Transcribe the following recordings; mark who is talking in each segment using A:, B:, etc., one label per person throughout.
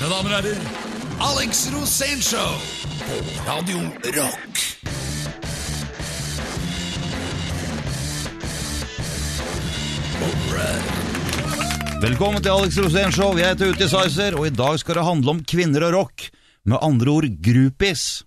A: Mine damer og herrer, Alex Rosénshow på Radio Rock.
B: Velkommen til Alex Rosén Show. Jeg heter Uti Sizer, og i dag skal det handle om kvinner og rock. Med andre ord groupies.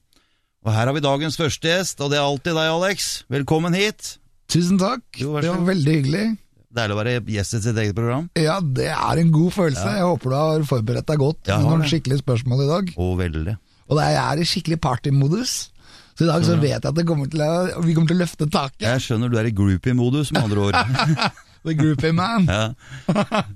B: Og her har vi dagens første gjest, og det er alltid deg, Alex. Velkommen hit.
C: Tusen takk.
B: Jo,
C: det var veldig hyggelig.
B: Deilig å være gjest i sitt eget program.
C: Ja, det er en god følelse. Jeg håper du har forberedt deg godt med noen skikkelige spørsmål i dag.
B: Og veldig.
C: Og det jeg er i skikkelig partymodus. Så i dag så vet jeg at det kommer til å, vi kommer til å løfte taket.
B: Jeg skjønner du er i groupie-modus, med andre ord.
C: The groupie man.
B: Ja.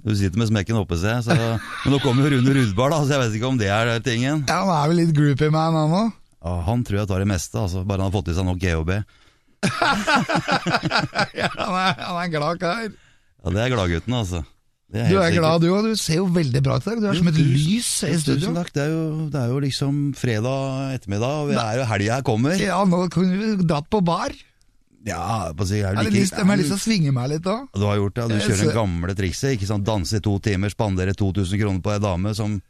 B: Du sitter med smekken oppe, se. Så. Men nå kommer jo Rune Rudbar, da, så jeg vet ikke om det er tingen.
C: Ja, han er vel litt groupie man han òg.
B: Ja, han tror jeg tar det meste, altså. bare han har fått i seg nok GHB.
C: Ja, han, er- han er glad kar.
B: Ja, Det er gladgutten, altså. Det
C: Du er
B: sikkert.
C: glad du òg. Du ser jo veldig bra ut dag. Du er som et lys i studio.
B: Tusen takk. Det er, jo, det er jo liksom fredag ettermiddag, og vi er jo helga her kommer.
C: Ja, nå kunne vi dratt på bar.
B: Ja, på å si, er
C: Jeg
B: det
C: har
B: like-
C: jeg har lyst til å svinge meg litt òg.
B: Du har gjort det, ja. Du kjører det gamle trikset. Ikke sant? Danse i to timer, spandere 2000 kroner på ei dame som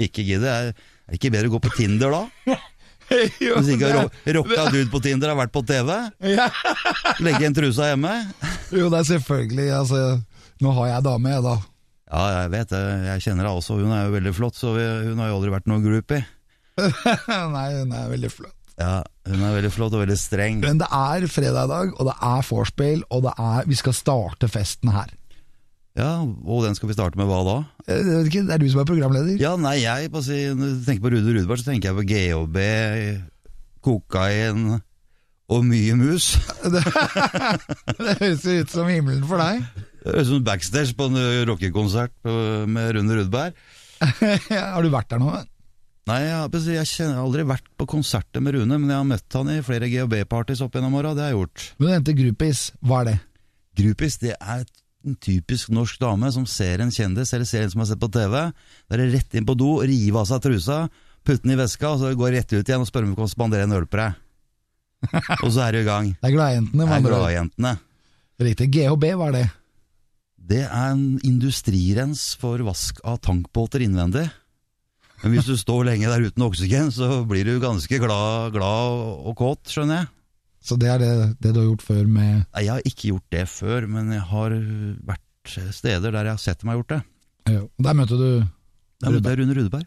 B: ikke gidder. Er, er det ikke bedre å gå på Tinder da? Hvis ikke ro- rocka dude på Tinder har vært på TV?
C: Ja.
B: Legge en trusa hjemme?
C: Jo, det er selvfølgelig. Altså, nå har jeg dame, jeg, da.
B: Ja, jeg vet det. Jeg kjenner henne også. Hun er jo veldig flott, så hun har jo aldri vært noen groupie.
C: Nei, hun er veldig flott.
B: Ja, hun er veldig flott og veldig streng.
C: Men det er fredag i dag, og det er vorspiel, og det er, vi skal starte festen her.
B: Ja, og den skal vi starte med hva da?
C: Jeg vet ikke, Det er du som er programleder?
B: Ja, nei, jeg på si, når du tenker på Rude Rudberg, så tenker jeg på GHB, kokain og mye mus.
C: Det høres jo ut som himmelen for deg.
B: Det høres ut som backstage på en rockekonsert med Rune Rudberg.
C: har du vært der nå?
B: Nei, jeg, jeg kjenner, jeg har aldri vært på konserter med Rune, men jeg har møtt han i flere GHB-parties opp gjennom åra, det har jeg gjort.
C: Men du nevnte groupies. Hva er det?
B: Groupies, det er en typisk norsk dame som ser en kjendis, eller ser en som har sett på TV. Da er det rett inn på do, rive av seg trusa, putte den i veska, og så gå rett ut igjen og spørre om vi kan spandere en øl på deg. Og så er du i gang.
C: Det er gladjentene.
B: Det er gladjentene.
C: Riktig. GHB, hva er det?
B: Det er en industrirens for vask av tankbåter innvendig. Men hvis du står lenge der uten oksygen, så blir du ganske glad, glad og kåt, skjønner jeg.
C: Så det er det, det du har gjort før med
B: Nei, jeg har ikke gjort det før, men jeg har vært steder der jeg har sett dem har gjort det.
C: ja, Der møtte du
B: Der møtte jeg Rune Rudeberg.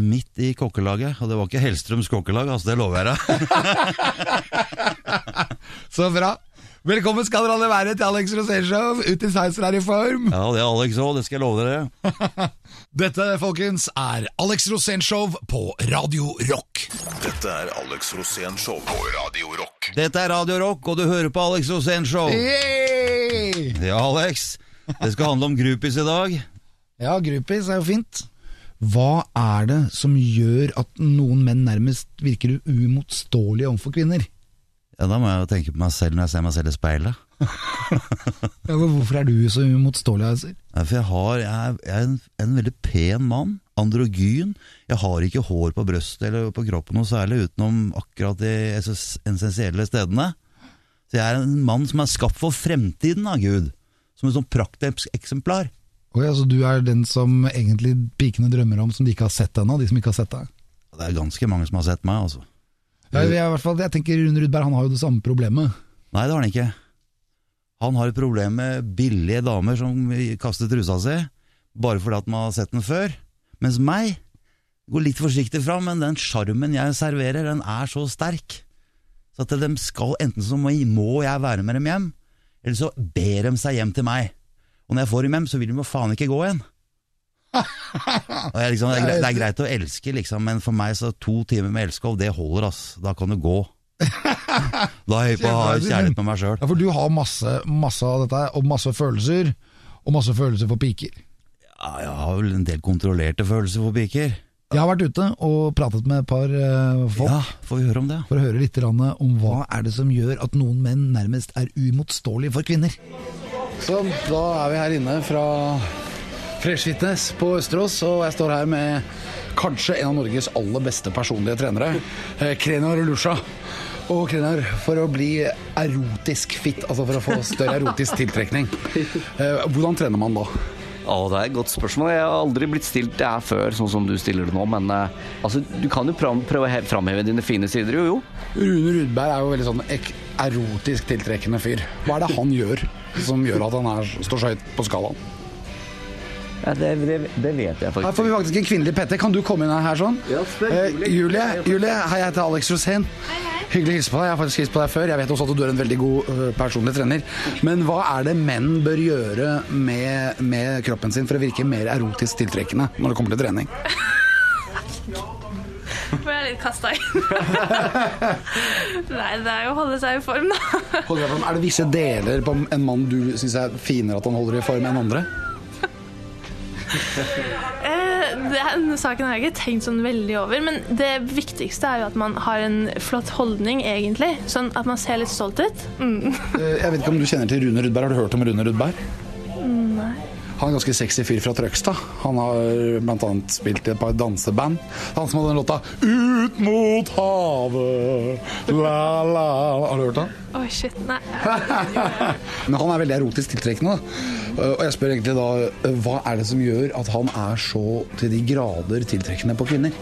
B: Midt i kokkelaget, og det var ikke Hellstrøms kokkelag, altså det lover jeg deg.
C: Så bra! Velkommen skal dere alle være til Alex Rosénshow. Ut i Sizer er i form.
B: Ja, det er Alex òg, det skal jeg love dere.
C: Dette, folkens, er Alex Rosénshow på Radio Rock.
A: Dette er Alex Rosénshow på Radio Rock.
B: Dette er Radio Rock, og du hører på Alex Rosén Show. Ja, Alex. Det skal handle om groupies i dag.
C: Ja, groupies er jo fint. Hva er det som gjør at noen menn nærmest virker uimotståelige overfor kvinner?
B: Ja, Da må jeg jo tenke på meg selv når jeg ser meg selv i speilet.
C: Ja, hvorfor er du så uimotståelig? Altså?
B: Nei, For jeg, har, jeg er, jeg er en, en veldig pen mann. Androgyn. Jeg har ikke hår på brøstet eller på kroppen noe særlig, utenom akkurat de essensielle stedene. Så jeg er en mann som er skapt for fremtiden av Gud. Som et sånt prakteksemplar.
C: Oi, altså, du er den som egentlig pikene drømmer om, som de ikke har sett ennå? De som ikke har sett deg?
B: Det er ganske mange som har sett meg, altså.
C: Jeg, hvert fall, jeg tenker Rune Rudberg han har jo det samme problemet.
B: Nei, det har han ikke. Han har et problem med billige damer som kaster trusa si, bare fordi at man har sett den før. Mens meg går litt forsiktig fram, men den sjarmen jeg serverer, den er så sterk. Så at de skal, enten så må jeg være med dem hjem, eller så ber de seg hjem til meg. Og når jeg får dem hjem, så vil de jo faen ikke gå igjen. Og jeg, liksom, det, er greit, det er greit å elske, liksom, men for meg så to timer med elskov, det holder, ass. Da kan du gå. Da er jeg på å ha kjærlighet med meg sjøl.
C: Ja, For du har masse, masse av dette, og masse følelser, og masse følelser for piker.
B: Ja, jeg har vel en del kontrollerte følelser for piker.
C: Jeg har vært ute og pratet med et par uh, folk
B: Ja, får vi høre om det?
C: for å høre litt om hva er det som gjør at noen menn nærmest er uimotståelige for kvinner. Så da er vi her inne fra Fresh Fitness på Østerås, og jeg står her med kanskje en av Norges aller beste personlige trenere, eh, Krenar Lusha. Og Krenar, for å bli erotisk fit, altså for å få større erotisk tiltrekning, eh, hvordan trener man da?
D: Å, det er et godt spørsmål. Jeg har aldri blitt stilt det her før, sånn som du stiller det nå. Men uh, altså, du kan jo prøve å he- framheve dine fine sider, jo jo.
E: Rune Rudberg er jo veldig sånn erotisk tiltrekkende fyr. Hva er det han gjør som gjør at han er, står så høyt på skalaen?
D: Ja, det, det, det vet jeg faktisk.
E: Her får vi faktisk en kvinnelig PT. Kan du komme inn her sånn?
D: Ja, spør
E: Eh,
D: Julie.
E: Julie, Julie, hei, jeg heter Alex Rosén. Hyggelig å hilse på deg. Jeg har faktisk hilst på deg før. Jeg vet også at du er en veldig god uh, personlig trener. Men hva er det menn bør gjøre med, med kroppen sin for å virke mer erotisk tiltrekkende når det kommer til trening?
F: Får jeg litt kasta inn. Nei, det er jo å holde seg i form, da.
E: Er det visse deler på en mann du syns er finere at han holder i form enn andre?
F: Eh, Den saken har jeg ikke tenkt sånn veldig over, men det viktigste er jo at man har en flott holdning, egentlig. Sånn at man ser litt stolt ut. Mm.
E: Jeg vet ikke om du kjenner til Rune Rudberg. Har du hørt om Rune Rudberg? Han er en ganske sexy fyr fra Trøgstad. Han har annet spilt i et par danseband. Han som hadde den låta 'Ut mot havet', la la Har du hørt den?
F: Oi, shit. Nei.
E: Men han er veldig erotisk tiltrekkende. da. Og jeg spør egentlig da hva er det som gjør at han er så til de grader tiltrekkende på kvinner?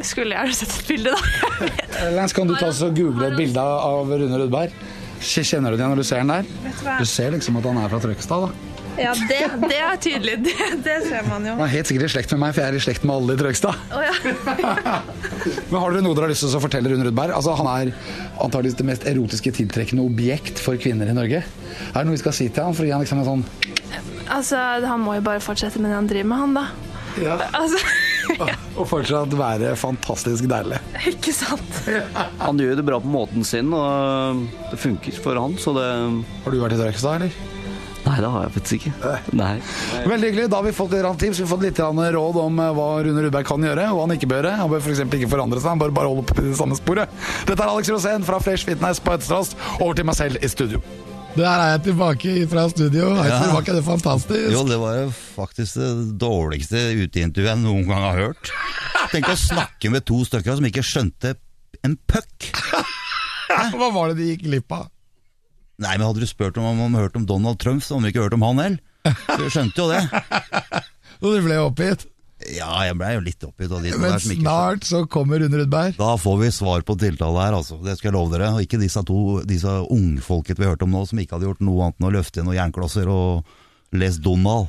F: Skulle gjerne sett et bilde, da.
E: Lance, kan du ta og google et bilde av Rune Rudberg? Kjenner du det igjen når du ser den der?
F: hva?
E: Du ser liksom at han er fra Trøgstad, da.
F: Ja, det, det er tydelig. Det, det ser man jo.
E: Han er helt sikkert i slekt med meg, for jeg er i slekt med alle i Trøgstad.
F: Oh, ja.
E: Men har dere noe dere har lyst til å fortelle Rune Rudberg? Altså, han er antakeligvis det mest erotiske tiltrekkende objekt for kvinner i Norge. Er det noe vi skal si til han? Fordi han liksom er sånn
F: Altså, han må jo bare fortsette med det han driver med, han, da. Altså,
E: Og fortsatt være fantastisk deilig.
F: ikke sant?
D: Han gjør det bra på måten sin, og det funker for han, så det
E: Har du vært i Trøgstad, eller?
D: Nei, det har jeg faktisk ikke. Nei.
E: Veldig hyggelig. Da har vi fått litt tips. Vi har fått litt råd om eh, hva Rune Rudberg kan gjøre, og hva han ikke bør gjøre. Han bør f.eks. ikke forandre seg, han bør bare holde på det samme sporet. Dette er Alex Rosén fra Fresh Fitness på Øtterstras. Over til meg selv i studio.
C: Der er jeg tilbake fra studio.
B: Ja.
C: Var ikke det fantastisk?
B: Jo, det var jo faktisk det dårligste uteintervjuet jeg noen gang har hørt. Tenk å snakke med to stykker som ikke skjønte en puck.
C: Hva var det de gikk glipp av?
B: Nei, men hadde du spurt om om de hørt om Donald Trump, så hadde vi ikke hørt om han heller. Du skjønte jo det.
C: Så du ble oppgitt.
B: Ja, jeg blei jo litt oppgitt
C: Men
B: der ikke
C: snart så kommer Rune Rudberg.
B: Da får vi svar på tiltale her, altså. Det skal jeg love dere. Og ikke disse to disse ungfolket vi hørte om nå, som ikke hadde gjort noe annet enn å løfte inn noen jernklosser og lest Donald.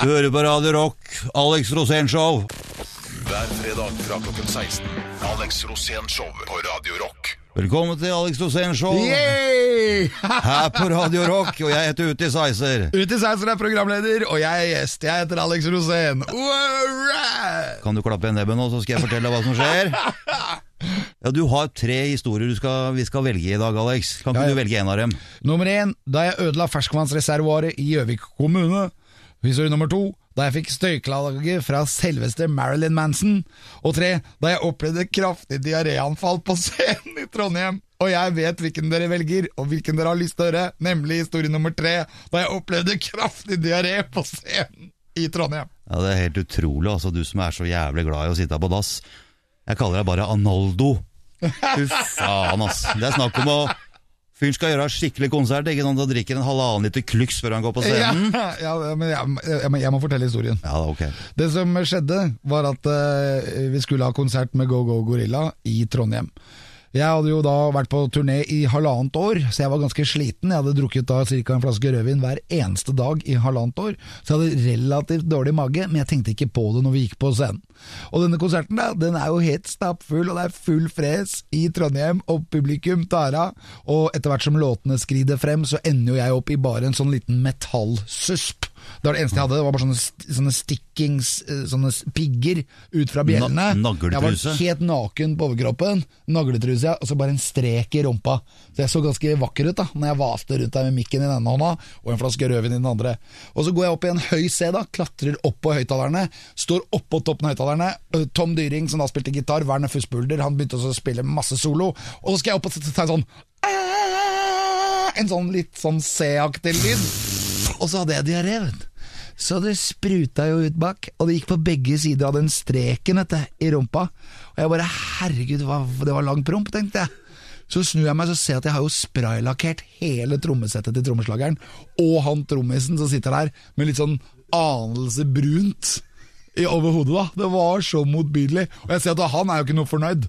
B: Du hører på Radio Rock, Alex Rosén Show.
G: Hver fredag fra klokken 16. Alex Rosén Show på Radio Rock.
B: Velkommen til Alex Rosén Show her på Radio Rock, og jeg heter Uti Sizer.
C: Uti Sizer er programleder, og jeg er gjest. Jeg heter Alex Rosén.
B: Kan du klappe igjen nebbet nå, så skal jeg fortelle hva som skjer? Ja, Du har tre historier du skal, vi skal velge i dag, Alex. Kan ikke
C: Ja, ja.
B: du velge en av dem?
C: Nummer én, da jeg ødela ferskvannsreservoaret i Gjøvik kommune. Historie nummer to, da jeg fikk støyklager fra selveste Marilyn Manson. Og tre, da jeg opplevde kraftig diaréanfall på scenen i Trondheim. Og jeg vet hvilken dere velger, og hvilken dere har lyst til å høre, nemlig historie nummer tre, da jeg opplevde kraftig diaré på scenen i Trondheim.
B: Ja, Det er helt utrolig, altså, du som er så jævlig glad i å sitte på dass. Jeg kaller deg bare Analdo. Fy faen, ass. Det er snakk om å Fyren skal gjøre skikkelig konsert, ikke sant, og drikker en halvannen liter Klux før han går på scenen.
C: Ja, ja, men jeg, jeg, jeg må fortelle historien.
B: Ja, ok.
C: Det som skjedde, var at uh, vi skulle ha konsert med Go Go Gorilla i Trondheim. Jeg hadde jo da vært på turné i halvannet år, så jeg var ganske sliten. Jeg hadde drukket da ca. en flaske rødvin hver eneste dag i halvannet år, så jeg hadde relativt dårlig mage, men jeg tenkte ikke på det når vi gikk på scenen. Og denne konserten da, den er jo helt stappfull, og det er full fres i Trondheim, og publikum tar av. Og etter hvert som låtene skrider frem, så ender jo jeg opp i bare en sånn liten metallsusp. Det var det eneste jeg hadde, det var bare sånne, sånne stickings, eh, sånne pigger ut fra bjellene.
B: Na- nagletruse.
C: Jeg var helt naken på overkroppen, nagletruse, og så bare en strek i rumpa. Så jeg så ganske vakker ut da, når jeg vaste rundt der med mikken i den ene hånda, og en flaske rødvin i den andre. Og så går jeg opp i en høy C da, klatrer opp på høyttalerne, står oppå toppen av høyttalerne, Tom Dyring som da spilte gitar, Werner Fussbulder, han begynte å spille masse solo, og så skal jeg opp og ta en sånn en sånn litt sånn C-aktig lyd. Og så hadde jeg diaré. Så det spruta jo ut bak, og det gikk på begge sider av den streken dette, i rumpa. Og jeg bare herregud, det var lang promp, tenkte jeg. Så snur jeg meg så ser jeg at jeg har jo spraylakkert hele trommesettet til trommeslageren, og han trommisen som sitter der med litt sånn anelse brunt over hodet. da. Det var så motbydelig. Og jeg ser at han er jo ikke noe fornøyd.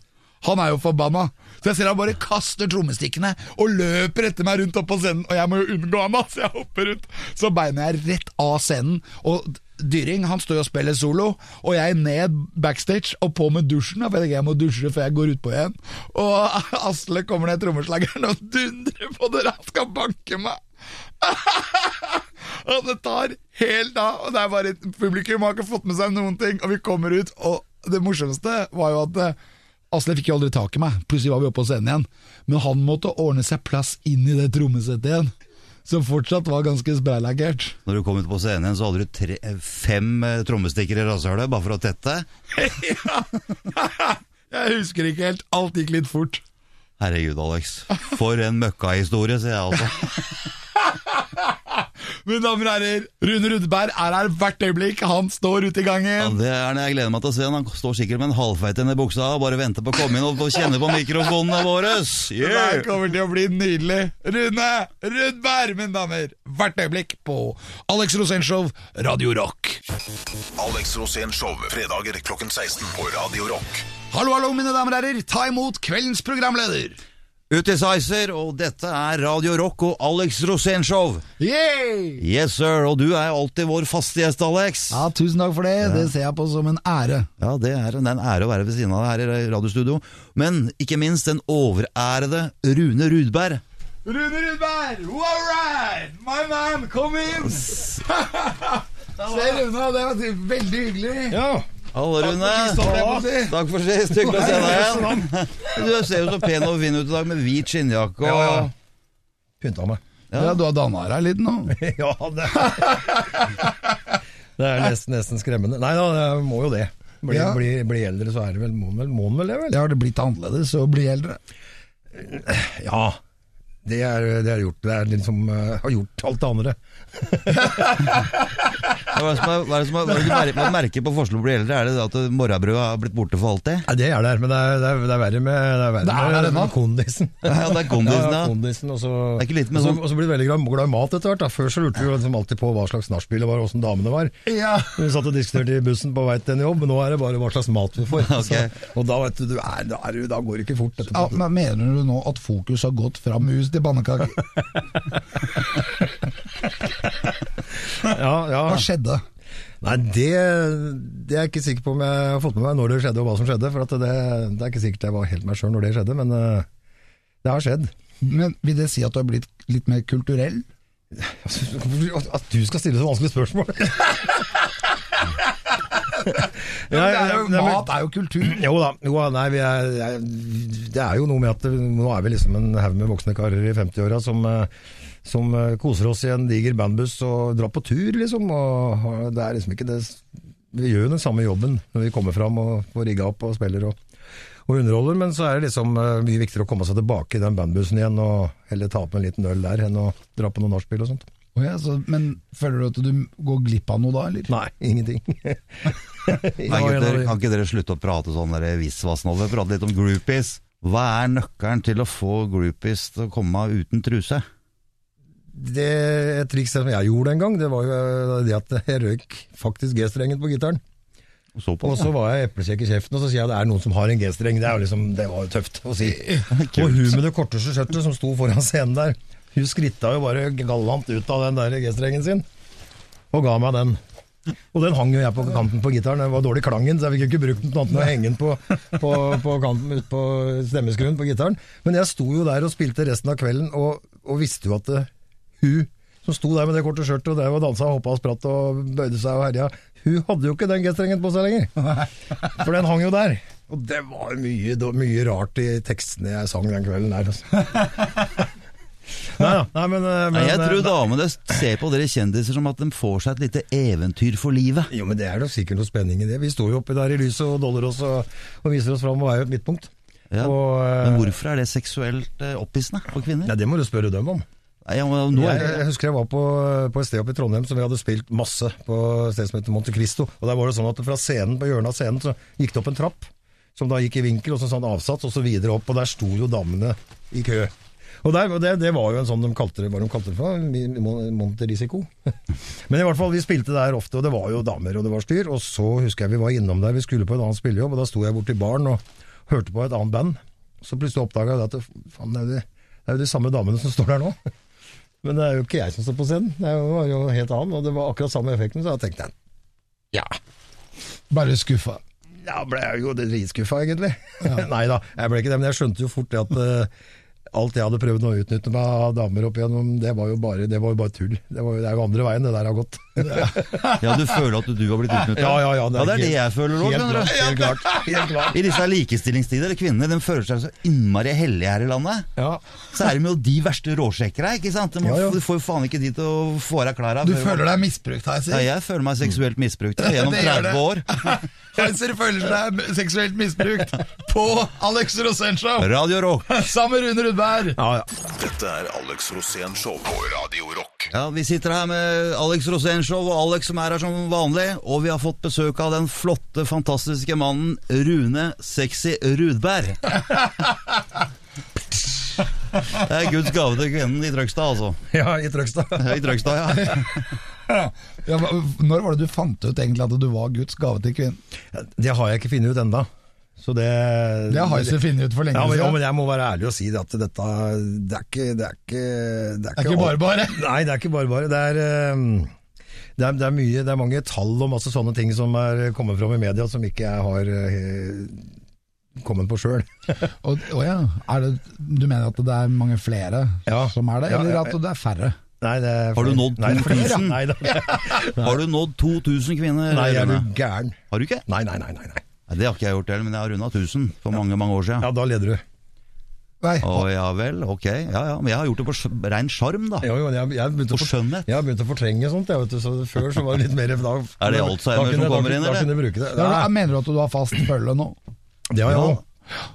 C: Han er jo forbanna. Så jeg ser han bare kaster trommestikkene og løper etter meg rundt opp på scenen, og jeg må jo unngå han, så jeg hopper rundt. Så beiner jeg rett av scenen. Og Dyring han står og spiller solo, og jeg ned backstage og på med dusjen. For jeg må dusje før jeg går utpå igjen. Og Asle kommer ned trommeslageren og dundrer på døra, han skal banke meg. og det tar helt av, og det er bare publikum har ikke fått med seg noen ting. Og vi kommer ut, og det morsomste var jo at Asle fikk jo aldri tak i meg. Plutselig var vi oppe på scenen igjen. Men han måtte ordne seg plass inn i det trommesettet igjen. Som fortsatt var ganske spraylakkert.
B: Når du kom ut på scenen igjen, så hadde du tre, fem eh, trommestikker i rasshølet bare for å tette.
C: Jeg husker ikke helt. Alt gikk litt fort.
B: Herregud, Alex. For en møkkahistorie, sier jeg altså.
C: Mine damer og herrer, Rune Rudberg er her hvert øyeblikk. Han står ute i
B: Ja,
C: gangen.
B: det er det jeg gleder meg til å se. Han står sikkert med en halvfeit i buksa og bare venter på å komme inn og kjenne på mikrofonene våre.
C: Det her kommer til å bli nydelig. Rune Rudberg, mine damer. Hvert øyeblikk på Alex Rosénshow, Radio Rock.
A: Alex Rosénshow, fredager klokken 16 på Radio Rock.
C: Hallo, hallo, mine damer og herrer. Ta imot kveldens programleder.
B: Utisizer, og dette er Radio Rock og Alex
C: Rosénshow.
B: Yes, sir. Og du er alltid vår faste gjest, Alex.
C: Ja, Tusen takk for det. Det ser jeg på som en ære.
B: Ja, det er en det er en ære å være ved siden av deg her i radiostudio. Men ikke minst den overærede Rune Rudberg.
C: Rune Rudberg, all right! My man, kom inn! Se, Rune, det var veldig hyggelig.
H: Ja,
B: Hallo, Rune. Takk for sist. Hyggelig å se deg igjen. Du ser jo så pen og fin ut i dag med hvit skinnjakke og
H: ja, ja. Pynta meg.
C: Ja, du har danna deg litt nå.
H: ja, det Det er nesten, nesten skremmende. Nei da, jeg må jo det. Bli,
C: Ja.
H: bli, bli eldre, så er det vel Må vel, må vel det, vel?
C: Ja, har det blitt annerledes å bli eldre.
H: Ja. Det er, det er gjort. Det er liksom uh, har gjort alt det andre.
B: Hva er det som er, er er, er du merker på forskjellen på å bli eldre? Er det at morrabrødet har blitt borte for alltid?
H: Ja, det er der, men det er, det er, det er verre med, det er verre
C: Det
H: med kondisen.
B: Ja, det er kondisen, ja.
H: kondisen og så,
B: Det er ikke litt med
H: og så,
B: sånn-
H: og så blir du veldig glad, i mat etter hvert. Da. Før så lurte vi jo liksom alltid på hva slags nachspiel det var, og åssen damene var.
C: Ja.
H: Vi satt og diskuterte i bussen på vei til en jobb, men nå er det bare hva slags mat vi får.
B: Okay.
H: Så, og da, vet du, du er, da, er, da går det ikke fort.
C: Ja, men mener du nå at fokus har gått fra mus til pannekaker?
H: Ja, ja.
C: Hva skjedde?
H: Nei, det, det er jeg ikke sikker på om jeg har fått med meg når det skjedde og hva som skjedde. For at det, det er ikke sikkert jeg var helt meg sjøl når det skjedde, men eh, det har skjedd.
C: Men Vil det si at du har blitt litt mer kulturell?
H: At du skal stille så vanskelige spørsmål!
C: Ja, er jo, mat er jo kultur.
H: Jo da, jo, nei, vi er, det er jo noe med at nå er vi liksom en haug med voksne karer i 50-åra som, eh, som eh, koser oss i en diger bandbuss og drar på tur, liksom. Og det er liksom ikke det Vi gjør jo den samme jobben når vi kommer fram og får rigga opp og spiller og, og underholder, men så er det liksom eh, mye viktigere å komme seg tilbake i den bandbussen igjen og heller ta opp en liten øl der enn å dra på noe nachspiel og sånt.
C: Å ja, så, men føler du at du går glipp av noe da, eller?
H: Nei, ingenting.
B: Nei, gutter, kan ikke dere slutte å prate sånn visvas nå? Vi litt om groupies. Hva er nøkkelen til å få groupies til å komme uten truse?
H: Det, et triks som jeg gjorde en gang, det var jo eh, det at jeg røyk faktisk G-strengen på gitaren.
B: Så på
H: Og så var jeg eplekjekk i kjeften, og så sier jeg det er noen som har en G-streng. Det, liksom, det var jo tøft å si. Og hun med det korteste skjørtet som sto foran scenen der, hun skritta jo bare galant ut av den der G-strengen sin, og ga meg den. Og den hang jo jeg på kanten på gitaren, det var dårlig klangen, så jeg fikk ikke brukt den annet enn å henge den på, på, på kanten ut på stemmeskruen på gitaren. Men jeg sto jo der og spilte resten av kvelden, og, og visste jo at det, hun som sto der med det korte skjørtet og der og dansa og hoppa og spratt og bøyde seg og herja, hun hadde jo ikke den G-strengen på seg lenger. For den hang jo der. Og det var mye, mye rart i tekstene jeg sang den kvelden der. Altså. Nei. Nei, men, eh, men,
B: jeg tror
H: eh,
B: damene ser på dere kjendiser som at de får seg et lite eventyr for livet.
H: Jo, men det er da sikkert noe spenning i det. Vi står jo oppi der i lyset og doller oss og, og viser oss fram og er jo et midtpunkt.
B: Ja.
H: Og, eh,
B: Men hvorfor er det seksuelt opphissende for kvinner?
H: Nei, det må du spørre dem om.
B: Nei, ja, men nå
H: Jeg, jeg husker jeg var på, på et sted oppe i Trondheim som vi hadde spilt masse på et sted som heter Monte Cristo. Og der var det sånn at fra scenen, på hjørnet av scenen så gikk det opp en trapp. som da gikk i vinkel, og så sånn avsats, og så videre opp, og der sto jo damene i kø. Og der, det, det var jo en sånn de kalte det, hva de kalte det for, Monterisiko. Men i hvert fall, vi spilte der ofte, og det var jo damer, og det var styr. Og så husker jeg vi var innom der, vi skulle på en annen spillejobb, og da sto jeg borti baren og hørte på et annet band. Så plutselig oppdaga jeg at det, faen, det, er de, det er jo de samme damene som står der nå. Men det er jo ikke jeg som står på scenen, det var jo helt annen, og det var akkurat samme effekten, så da tenkte jeg ja.
C: Bare skuffa.
H: Ja, ble jeg jo dritskuffa, egentlig. Nei da, jeg ble ikke det, men jeg skjønte jo fort det at eh, alt jeg hadde prøvd å utnytte meg av damer opp igjennom, det var jo bare, det var jo bare tull. Det, var, det er jo andre veien det der har gått.
B: Ja, du føler at du har blitt utnytta?
H: Ja, ja, ja, det er
B: det er det jeg føler òg,
H: Helt
B: du.
H: Helt klart. Helt klart.
B: I disse likestillingstider, kvinnene de føler seg så innmari hellige her i landet.
H: Ja.
B: Så er de jo de verste råsjekkere, ikke sant? De, må,
H: Ja, ja.
B: de får jo faen ikke de til å få av deg klærne.
C: Du føler deg misbrukt, Heiser?
B: Ja, jeg føler meg seksuelt misbrukt ja, gjennom 30 år.
C: Heiser føler seg seksuelt misbrukt på Alex Rosén Show
B: Radio Rock.
C: sammen med Rune Rudberg.
H: Ja, ja.
A: Dette er Alex Rosén Show på Radio Rock.
B: Ja, Vi sitter her med Alex Rosén Show, og Alex som er her som vanlig. Og vi har fått besøk av den flotte, fantastiske mannen Rune Sexy Rudberg. Det er Guds gave til kvinnen i Trøgstad, altså.
H: ja i Trøgstad.
B: Ja, I Trøgstad, ja.
C: Ja, når var det du fant ut egentlig at du var Guds gave til kvinnen?
H: Det har jeg ikke funnet ut enda. Så det
C: Det har Heiser funnet ut for lenge
H: ja, men, ja, men jeg må være ærlig og si det at dette Det er ikke Det er ikke,
C: Det er ikke bare bare.
H: Nei, det er ikke bare bare. Det er, ehm, det er, det er mye Det er mange tall og masse sånne ting som er kommet fram i media som ikke jeg har eh, kommet på sjøl.
C: Å ja, det, du mener at det er mange flere
H: Ja.
C: som er det,
H: Ja,
C: eller
H: ja,
C: at det er færre?
H: Nei, det er
B: Har du nådd
H: Nei, det er
B: 2000?
H: Nei, da.
B: Har du nådd 2000 kvinner?
H: nei, er du gæren?
B: Har du ikke?
H: Nei, nei, nei. nei, nei.
B: Nei, det har ikke jeg gjort heller, men jeg har runda 1000 for mange mange år siden.
H: Ja, da leder du.
C: Nei,
B: Å ja vel, ok. Ja ja, men jeg har gjort det på rein sjarm, da.
H: Jo, jo, jeg, jeg
B: På skjønnhet.
H: Jeg har begynt å fortrenge sånt. Jeg, vet du, så før så var det litt mer da,
B: Er det Alzheimer som kommer
H: da,
B: inn,
H: Da
B: eller?
H: Da.
C: Ja,
H: Nei,
C: Mener du at du har fast følge nå?
H: det har jeg
B: Ja.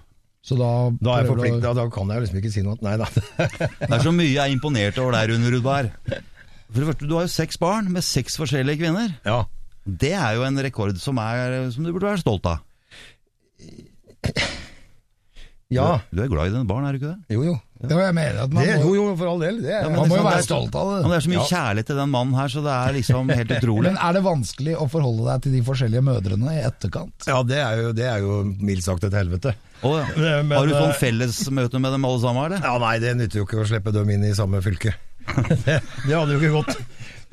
C: Så da,
H: Da er jeg forpliktet, da, da kan jeg liksom ikke si noe. Nei da.
B: Det er så mye jeg er imponert over deg, Rune Rudberg. For det første, Du har jo seks barn med seks forskjellige kvinner.
H: Ja.
B: Det er jo en rekord som, er, som du burde være stolt av.
H: ja.
B: Du, du er glad i dine barn, er du ikke det?
H: Jo, jo.
C: Ja, jeg mener at man
H: Det,
C: må,
H: jo, jo, for all del. Det
B: Ja,
C: man må jo være stolt av det.
B: Men
C: det.
B: det er så mye
H: Ja.
B: kjærlighet til den mannen her, så det er liksom helt utrolig.
C: Men er det vanskelig å forholde deg til de forskjellige mødrene i etterkant?
H: ja, det er jo, det er jo mildt sagt et helvete.
B: Oh,
H: Men- men,
B: har du sånn
H: eh,
B: fellesmøte med dem alle sammen, eller?
H: Ja, Nei, det nytter jo ikke å slippe dem inn i samme fylke. Det, det hadde jo ikke gått.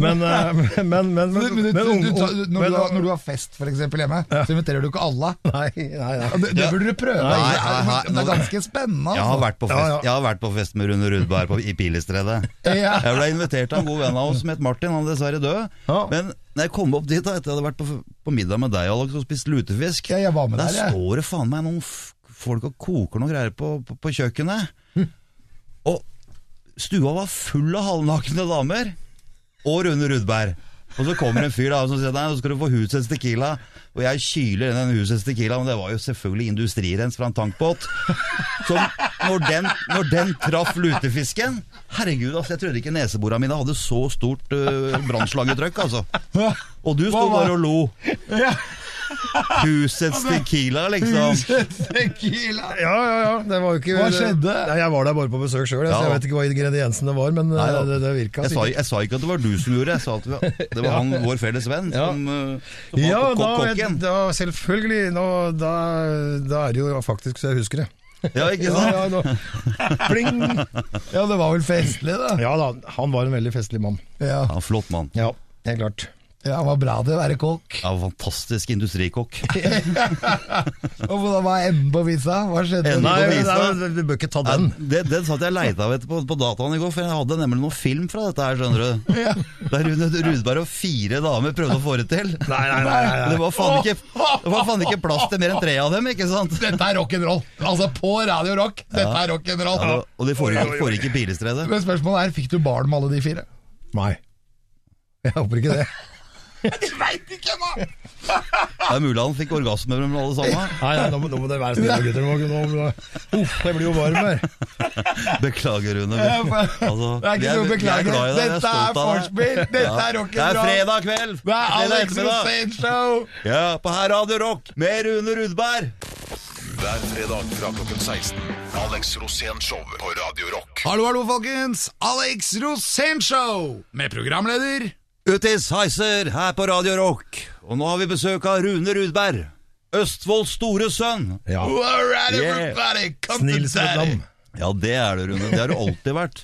H: Men, eh, men, men, men,
C: når, du har, når du har fest for eksempel hjemme, så inviterer du ikke alle.
H: Nei, nei, nei.
C: Det, det burde du prøve.
B: Nei,
C: Det
B: nei, nei,
C: det er ganske spennende.
B: Jeg har
C: Altså.
B: vært på fest, jeg har vært på fest med Rune Rudberg på, i Pilestredet.
C: Ja.
B: Jeg ble invitert av en god venn av oss som het Martin, han er dessverre død. Men når jeg kom opp dit, da, etter jeg hadde vært på, på middag med deg Alex, og spist lutefisk,
C: Ja, jeg var med
B: der
C: der,
B: står det faen meg noen f folk og koker noen greier på, på, på kjøkkenet. Og stua var full av halvnakne damer, og Rune Rudberg. Og så kommer en fyr da, som sier nei, nå skal du få husets tequila. Og jeg kyler den husets tequila, men det var jo selvfølgelig industrirens fra en tankbåt. Så når den, når den traff lutefisken Herregud, altså, jeg trodde ikke neseborene mine hadde så stort uh, brannslagetrykk, altså. Og du sto bare og lo.
C: Ja.
B: Husets tequila, liksom.
C: Tequila.
H: Ja, ja, ja. Det var jo ikke
C: Hva skjedde?
H: Nei, jeg var der bare på besøk sjøl,
B: Ja.
H: så jeg vet ikke hva ingrediensene var, men
B: Nei, ja.
H: det, det virka
B: Jeg sa, jeg sa ikke at det var du som gjorde det, jeg sa at det var, det var han, vår felles venn,
H: Ja.
B: som, uh, som
H: Ja,
B: var kokken.
H: da selvfølgelig. Nå, da, da er det jo faktisk så jeg husker det.
B: Ja, ikke sant?
H: ja, ja, Pling!
C: Ja, det var vel festlig, da.
H: Ja da, han var en veldig festlig mann.
C: Ja,
B: Ja, flott mann.
H: Ja, helt klart.
C: Ja Han var bra til å være kokk.
B: Ja, fantastisk industrikokk.
C: Og hvordan var enden på visa? Hva skjedde?
B: Enda
H: Nei,
B: på visa.
H: nei, du bør ikke ta
B: Ja,
H: den.
B: det, det satt jeg leita etter på, på dataen i går, for jeg hadde nemlig noe film fra dette her, skjønner du. Der Rune Rudberg og fire damer prøvde å få det til.
H: Nei, nei, nei, nei, nei.
B: Det var faen ikke, det var faen ikke plass til mer enn tre av dem, ikke sant?
C: Dette er rock'n'roll. Altså på Radio Rock. Dette er rock'n'roll.
B: Ja, og de får ikke, får ikke Pilestredet.
C: Men spørsmålet er, fikk du barn med alle de fire?
H: Nei. Jeg håper ikke det.
C: Jeg veit ikke, ennå!
B: Det er mulig han fikk orgasme med alle sammen.
H: Nei, nei nå, må, nå må det være snille, gutter. Nå, nå, nå. Uff, jeg blir jo varm her.
B: Beklager, Rune.
C: Ja,
B: Altså,
C: Det er ikke noe å
B: vi er deg,
C: Dette er vorspiel. Dette er
B: Det er fredag kveld!
C: Det er Alex. Rosén Show.
B: Ja, på Her Radio Rock med Rune Rudberg.
A: Hver fredag fra klokken 16. Alex Rosén Show på Radio Rock.
E: Hallo, hallo, folkens! Alex Rosénshow med programleder
B: Utis Heiser her på Radio Rock. Og nå har vi besøk av Rune Rudberg. Østfolds store sønn.
H: Ja.
E: Right,
B: Yeah.
E: everybody, come
H: Snill som et lam.
B: Ja, det er det, Rune. Det har du alltid vært.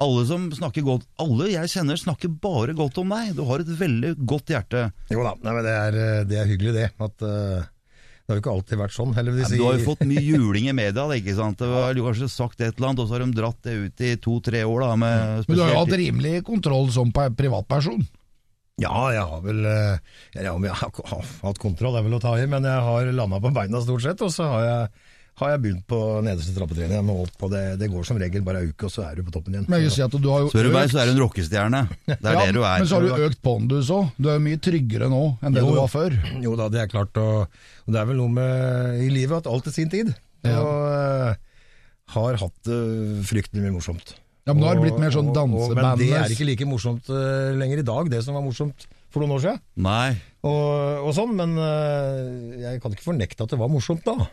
B: Alle som snakker godt Alle jeg kjenner, snakker bare godt om deg. Du har et veldig godt hjerte.
H: Jo da, nei, men det er, eh, det er hyggelig det. At, eh, det har jo ikke alltid vært sånn. Heldigvis.
B: Du har jo fått mye juling i media, ikke sant? Det Du har kanskje sagt et eller annet, og så har de dratt det ut i to-tre år, da. Med
C: Men du har jo hatt rimelig kontroll som privatperson.
H: Ja, jeg har vel eh, ja, jeg har hatt kontroll, er vel å ta i, men jeg har landa på beina stort sett. Og så har jeg, har jeg begynt på nederste trappetrinn igjen og opp, og det, det går som regel bare ei uke, og så er du på toppen igjen.
C: Men jeg vil si at du har jo
B: Spør du meg, så er du en rockestjerne. Det er
C: ja,
B: det du er.
C: Men så har du økt pondus òg. Du er jo mye tryggere nå enn det
H: Jo.
C: du var før.
H: Jo da, det er klart. Og, og det er vel noe med i livet at alt til sin tid.
C: Ja.
H: Og uh, har hatt det fryktelig mye morsomt.
C: Ja, men nå har det blitt mer sånn
H: og- Men det er ikke like morsomt uh, lenger i dag, det som var morsomt for noen år siden.
B: Nei.
H: Og, og sånn, men eh, jeg kan ikke fornekte at det var morsomt da.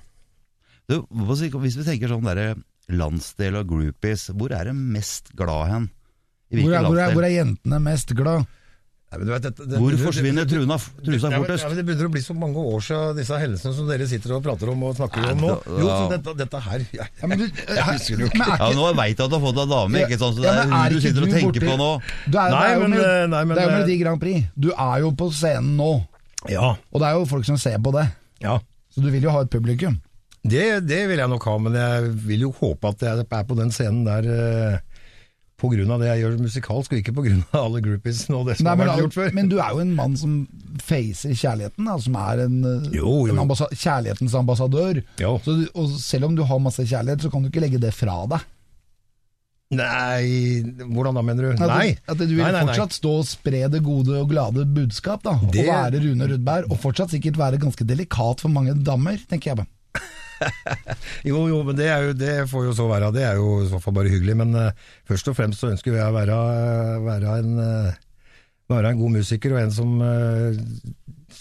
B: Du, hvis vi tenker sånn derre landsdel og groupies, hvor er det mest glad hen? I
C: Hvor er, hvor, er, hvor er jentene mest glad?
H: Nei, men du vet, det, det,
B: Hvor forsvinner
H: det-
B: truna, trusa
H: Ja,
B: fortest?
H: ja, det begynner å bli så mange år siden disse hendelsene som dere sitter og prater om og snakker om nå.
B: da-
H: Jo, så dette, dette her jeg,
C: Ja, men du,
H: jeg husker jo ikke.
C: er
B: Ja, nå veit jeg at du har fått deg dame, ikke sant? så det er
C: men er
B: hun du
C: ikke
B: sitter og tenker
C: borti-
B: på nå.
C: Du er,
H: Nei,
C: det er jo
H: men,
C: med,
H: eh, nei, men,
C: det er jo
H: eh,
C: Melodi Grand Prix. Du er jo på scenen nå,
H: Ja,
C: og det er jo folk som ser på det.
H: ja.
C: Så du vil jo ha et publikum.
H: Det, det vil jeg nok ha, men jeg vil jo håpe at jeg er på den scenen der eh, av det jeg gjør musikalsk, og ikke av alle groupiesene og det som
C: Nei, men,
H: har vært gjort før.
C: men du er jo en mann som facer kjærligheten, da, som er en, eh,
H: Jo, jo,
C: en ambassa kjærlighetens ambassadør.
H: Jo.
C: Så du, og selv om du har masse kjærlighet, så kan du ikke legge det fra deg.
H: Nei, hvordan da, mener du?
C: At,
H: Nei.
C: at du vil
H: Nei, nei,
C: fortsatt stå og spre det gode og glade budskap, da.
H: Det-
C: Og være Rune Rudberg, og fortsatt sikkert være ganske delikat for mange damer, tenker jeg på.
H: Jo, jo, men det, jo, det får jo så være. Det er jo i så fall bare hyggelig. Men uh, først og fremst så ønsker jeg å være, være, en, uh, være en god musiker, og en som eh,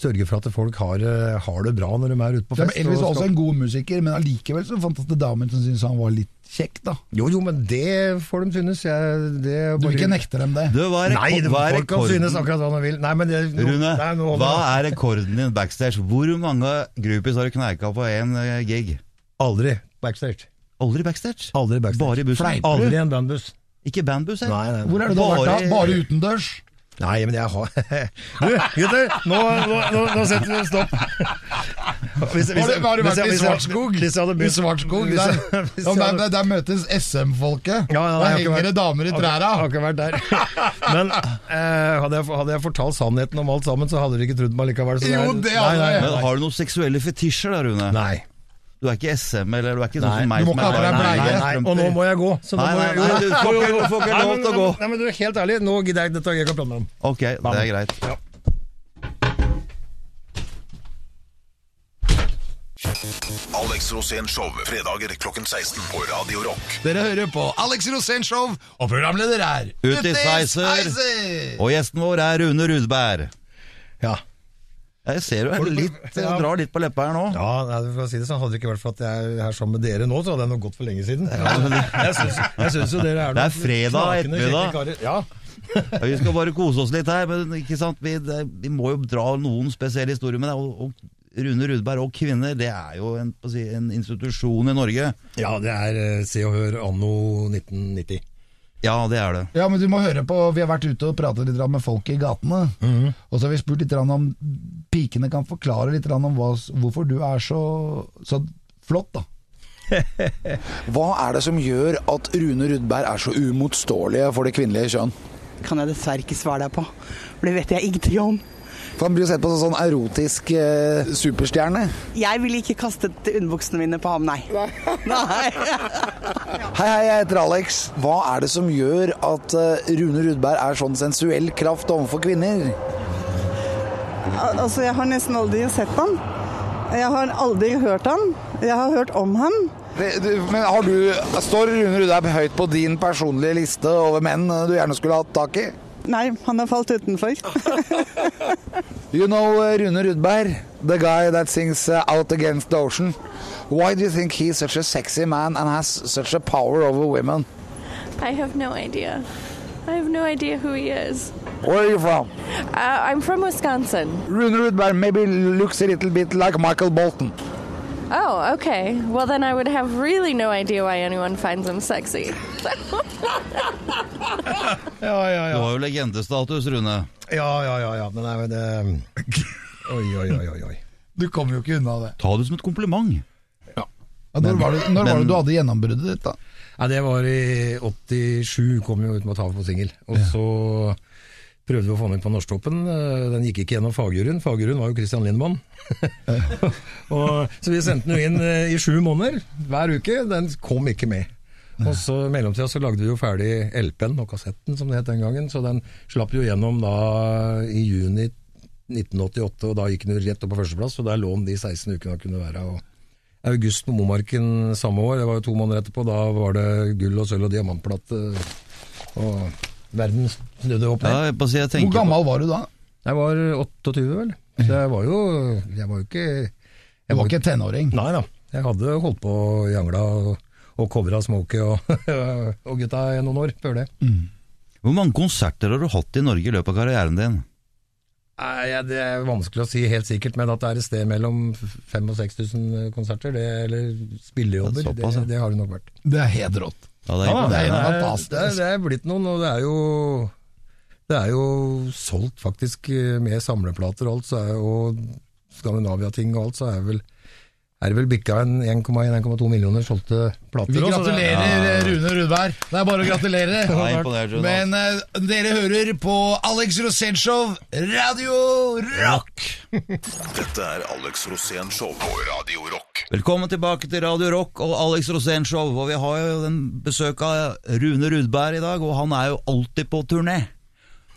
H: sørger for at folk har, eh, har det bra når de er ute på fest.
C: Ja, Elvis var også en god musiker, men allikevel så fantes det damer som syntes han var litt kjekk, da.
H: Jo, jo, men det får de synes. Jeg, det bare...
C: Du vil ikke nekte dem det.
B: Du, hva er,
H: Nei, det,
B: hva er
H: folk kan synes akkurat hva de vil. Nei, men det, no,
B: Rune,
H: nei, nå
B: hva er rekorden din backstage? Hvor mange groupies har du kneika på én eh, gig?
H: Aldri backstage.
B: Aldri backstage?
H: Aldri backstage.
B: Bare i bussen?
H: Aldri en bandbuss.
B: Ikke bandbuss, jeg.
H: Nei, nei.
C: Hvor er det du har vært da?
B: Bare-
C: Bare utendørs?
H: Nei, men jeg har Du, gutter! Nå, nå, nå, nå setter vi en stopp. Hvis,
C: Har du, har du vært i Svartskog?
H: Hvis jeg hadde
C: I Svartskog,
H: hvis
C: der,
H: hvis
C: der,
H: hadde-
C: der, der møtes SM-folket.
H: Ja, ja,
C: der henger det damer i
H: Har
C: har
H: ikke vært der. Men eh, hadde, jeg, hadde jeg fortalt sannheten om alt sammen, så hadde dere ikke trodd meg likevel. Så
C: Jo, det hadde
H: nei,
C: jeg.
H: nei,
B: Men har du noen seksuelle fetisjer der, Rune?
H: nei.
B: Du er ikke SM, eller du er ikke sånn som meg
C: Du må ikke ha på deg bleie.
H: Og nå må jeg gå. Så nå
B: Nei,
H: må
B: nei,
H: jeg,
B: nei, du får ikke- får ikke lov til å gå.
H: Nei, men du er helt ærlig, nå gidder jeg dette jeg kan prate med dem.
B: Ok, det er greit.
H: Ja.
A: Alex Rosén Show, fredager klokken 16 på Radio Rock.
E: Dere hører på Alex Rosén Show, og programleder er
B: Uti Heiser. Og gjesten vår er Rune Rudberg.
H: Ja.
B: Jeg ser du litt,
H: Ja.
B: drar litt på leppa her nå.
H: Ja, for å si det sånn, Hadde det ikke vært for at jeg er her sammen med dere nå, så hadde jeg nok gått for lenge siden. Jeg synes jeg syns jo dere er
B: Det er fredag ettermiddag.
H: Ja.
B: Ja, vi skal bare kose oss litt her, men ikke sant? Vi, det, vi må jo dra noen spesielle historier med det. Og, og Rune Rudberg og kvinner, det er jo en, si, en institusjon i Norge.
H: ja, det er eh, Se og Hør anno 1990.
B: Ja, det er det.
C: Ja, men du må høre på Vi har vært ute og pratet litt med folk i gatene.
H: Mhm.
C: Og så har vi spurt litt om Pikene kan forklare litt om hva, hvorfor du er så, så flott, da.
E: Hva er det som gjør at Rune Rudberg er så uimotståelige for det kvinnelige kjønn?
I: kan jeg dessverre ikke svare deg på. For det vet jeg ingenting om.
E: For Han blir jo sett på som sånn erotisk eh, superstjerne.
I: Jeg ville ikke kastet underbuksene mine på ham, nei. Nei.
E: Hei, hei, jeg heter Alex. Hva er det som gjør at eh, Rune Rudberg er sånn sensuell kraft overfor kvinner?
I: Al- Altså, jeg har nesten aldri sett ham. Jeg har aldri hørt ham. Jeg har hørt om ham.
E: Det, du, men har du, Står Rune Rudberg høyt på din personlige liste over menn du gjerne skulle hatt tak i?
I: Nei, han har falt utenfor.
E: You know uh, Rune Rudberg, the guy that sings uh, Out Against the Ocean. Why do you think he's such a sexy man and has such a power over women?
J: I have no idea. I have no idea who he is.
E: Where are you from?
J: Uh, I'm from Wisconsin.
E: Rune Rudberg maybe looks a little bit like Michael Bolton.
J: Oh, okay. Well, then I would have really no idea why anyone finds him sexy.
H: Ja, ja,
B: Du har jo legendestatus, Rune.
H: Ja, ja, ja. ja. Men nei, men det Oi, oi, oi, oi.
C: Du kommer jo ikke unna det.
B: Ta det som et kompliment.
C: Ja, når var det, når var det du hadde gjennombruddet ditt, da?
H: Nei, det var i 87, kom jo ut med å ta på singel. Og så prøvde vi å få den inn på Norsktoppen. Eh, Den gikk ikke gjennom fagjuryen. Fagjuryen var jo Christian Lindmann. og, så vi sendte den jo inn eh, i sju måneder, hver uke. Den kom ikke med. Og så I mellomtida så lagde vi jo ferdig LP-en og kassetten, som det het den gangen. Så den slapp jo gjennom da i juni 1988, og da gikk den jo rett opp på førsteplass. Og der lå den de 16 ukene han kunne være. og August på Momarken samme år, det var jo to måneder etterpå, da var det gull og sølv og diamantplate. Og verden snudde opp ned.
B: Ja, jeg
C: Hvor
B: på,
C: gammel var du da?
H: Jeg var 28, vel. Så jeg var jo Jeg var jo ikke
C: Jeg var ikke tenåring?
H: Nei da. Jeg hadde holdt på og jangla. og, og covra Smokey og, og gutta i noen år før det.
B: Hvor mange konserter har du hatt i Norge i løpet av karrieren din?
H: Nei, Det er vanskelig å si helt sikkert, men at det er et sted mellom 5000 og 6000 konserter, det, eller spillejobber, det,
B: såpass, ja.
H: det har det nok vært.
C: Det er helt rått.
B: Ja, det er
H: Ja, det, er,
C: fantastisk.
H: det, er, det er blitt noen, og det er jo Det er jo solgt faktisk eh, med samleplater og alt, så er, og Skandinavia-ting og alt, så er det vel er det vel bikka en 1,1-1,2 millioner solgte plater.
C: Vi
H: gratulerer, ja.
C: gratulerer Rune Rudberg. Det er bare å gratulere.
B: Imponert,
C: Men uh, dere hører på Alex Rosénshow, Radio Rock!
A: Dette er Alex Rosén Show på Radio Rock.
B: Velkommen tilbake til Radio Rock og Alex Rosén Show. Og vi har jo den besøk av Rune Rudberg i dag, og han er jo alltid på turné.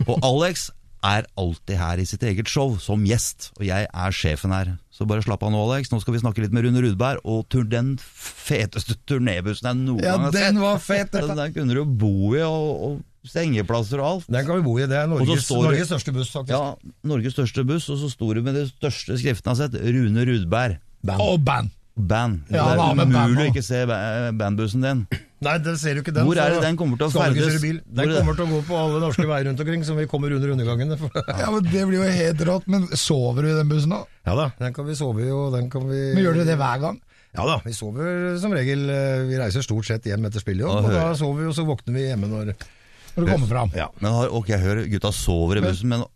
B: Og Alex er alltid her i sitt eget show som gjest, og jeg er sjefen her. Så bare slapp av nå, Alex. Nå skal vi snakke litt med Rune Rudberg, og tur den feteste turnébussen jeg noen
C: Ja,
B: gang har
C: den var fet.
B: Den kunne du jo bo i, og, og sengeplasser og alt.
H: Den kan vi bo i. Det er Norges, Norges største buss, faktisk.
B: Ja, Norges største buss, og så sto det med de største skriftene jeg har sett, Rune Rudberg.
C: Og band.
B: Band.
C: Ja,
B: det er umulig å ikke se ba- bandbussen din.
H: Nei, det ser du ikke den.
B: Hvor er det den kommer til å ferdes?
H: Den
B: er
H: kommer til å gå på alle norske veier rundt omkring, som vi kommer under undergangene.
C: Ja, men Det blir jo helt rått. Men sover du i den bussen da?
H: Ja da, den kan vi sove i, og den kan vi
C: Men Gjør dere det hver gang?
H: Ja da, vi sover som regel. eh, Vi reiser stort sett hjem etter
B: spillet,
H: og da sover vi, og så våkner vi hjemme når
C: Når du kommer fram?
H: Ja.
B: Men har, ok, hør, gutta sover i bussen, men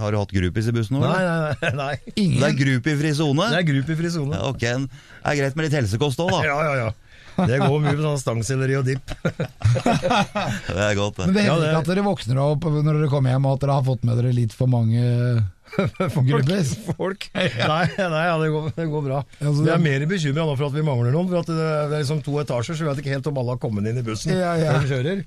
B: har du hatt groupies i bussen nå?
H: Nei, nei, nei. nei.
B: Det er
C: Ingen?
B: sone?
H: Det er groupiefri sone.
B: Ja, ok, det er greit med litt helsekost òg, da.
H: Ja, ja, ja. Det går mye med sånn stangselleri og dipp.
B: Det er godt,
C: Men
B: det.
C: det
H: Ja,
C: hender
H: det-
C: ikke at dere våkner opp når dere kommer hjem og at dere har fått med dere litt for mange groupies?
H: Folk. Nei, nei ja, det, går, det går bra.
C: Ja, så
H: vi er mer bekymra nå for at vi mangler noen. For at det det er liksom to etasjer, så vi vet ikke helt om alle har kommet inn i bussen
C: Ja, ja.
H: før de kjører.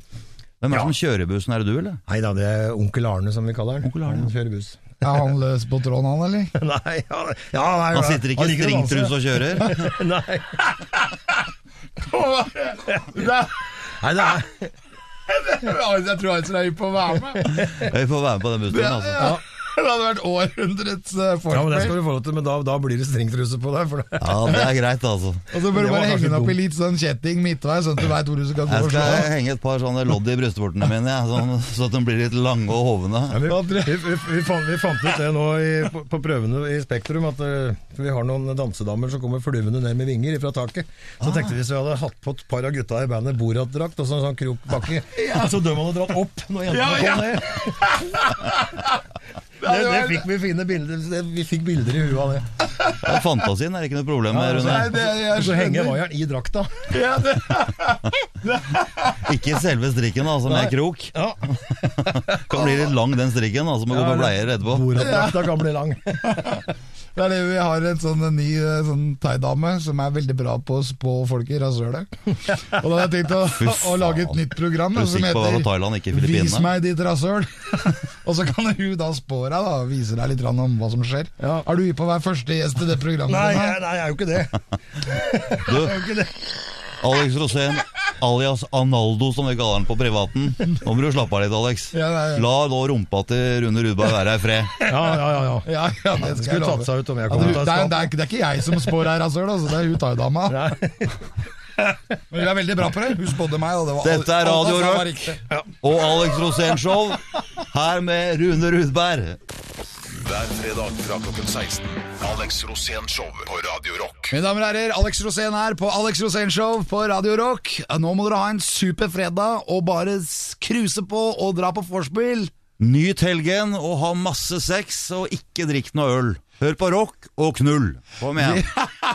B: Hvem er det
H: Ja.
B: som kjører bussen? Er det du, eller?
H: Nei da, det er onkel Arne som vi kaller han.
B: Onkel Arne.
H: Han kjører buss.
C: Er han løs på tråden, han, eller?
H: Nei, ja, ja, nei,
B: Han sitter ikke i stringtruse og kjører?
H: Nei. Nei, det er
C: Jeg tror han er på å være med.
B: Vi får være med på den bussen, altså.
C: Det hadde vært århundrets uh,
H: Ja, men det skal du få lov til, men da, da blir det stringtruse på deg. For det.
B: Ja, det er greit, altså.
C: Og så bør du bare henge den opp i litt sånn kjetting midtveis, sånn at du veit hvor du skal gå
B: Jeg
C: og slå.
B: skal henge et par sånne lodd i brystvortene mine, ja, sånn, så at de blir litt lange og hovne.
H: Ja, vi, vi, vi, vi, fant, vi fant ut det nå i, på, på prøvene i Spektrum, at eh, vi har noen dansedamer som kommer flyvende ned med vinger fra taket. Så tenkte vi hvis vi hadde hatt på et par av gutta i bandet Borat-drakt og sånn, sånn krokbakke, så de hadde dratt opp når jentene
C: Ja, ja.
H: kom ned. Det, det fikk vi fine bilder det, Vi fikk bilder i huet av det.
B: Ja, Fantasien er ikke noe problem med,
H: Ja,
B: Rune.
C: Nei, det, jeg
H: så henger vaieren i drakta.
C: Ja, det,
B: Ikke selve strikken, altså, med krok.
H: Ja,
B: Kan bli litt lang, den strikken, altså, må gå på bleier etterpå.
H: Borat-drakta kan bli lang.
C: det er det vi har en sånn ny eh, sånn thaidame som er veldig bra på å spå folk i rasshølet. Og da hadde jeg tenkt å, å lage et nytt program da, som heter
B: Thailand,
C: Vis meg ditt rasshøl. og så kan hun da spå deg, da, og vise deg litt om hva som skjer.
H: Ja.
C: Er du hypp på å være første gjest i det programmet?
H: Nei, jeg, nei, jeg er jo ikke det.
B: Du. Alex Rosén, alias Analdo, som vi kaller han på privaten. Nå må du slappe av litt, Alex.
C: Ja, nei, ja.
B: La nå rumpa til Rune Rudberg være i fred.
H: Ja, ja, ja. ja.
C: Ja, ja, det skal
H: Skulle tatt seg ut om jeg
C: Ja,
H: kom
C: det,
H: ut
C: det,
H: av
C: er, det, ikke- det er ikke jeg som spår her, altså, altså, det er hun thaidama. Men du er veldig bra på det. Hun spådde meg. Og det var,
B: Dette er Radio Rock. Og Alex Rosén Show, her med Rune Rudberg.
A: Hver fredag fra klokken 16. Alex Rosén Show på Radio Rock.
C: Mine damer og herrer, Alex Rosén her på Alex Rosén Show på Radio Rock. Nå må dere ha en super fredag og bare cruise på og dra på vorspiel.
B: Nyt helgen og ha masse sex, og ikke drikk noe øl. Hør på rock og knull. Kom igjen.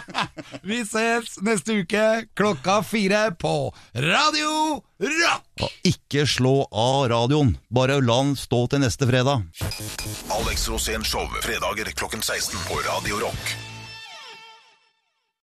C: Vi ses neste uke klokka fire på Radio Rock!
B: Og ikke slå av radioen. Bare la den stå til neste fredag.
A: Alex Rosén Show fredager klokken 16 på Radio Rock.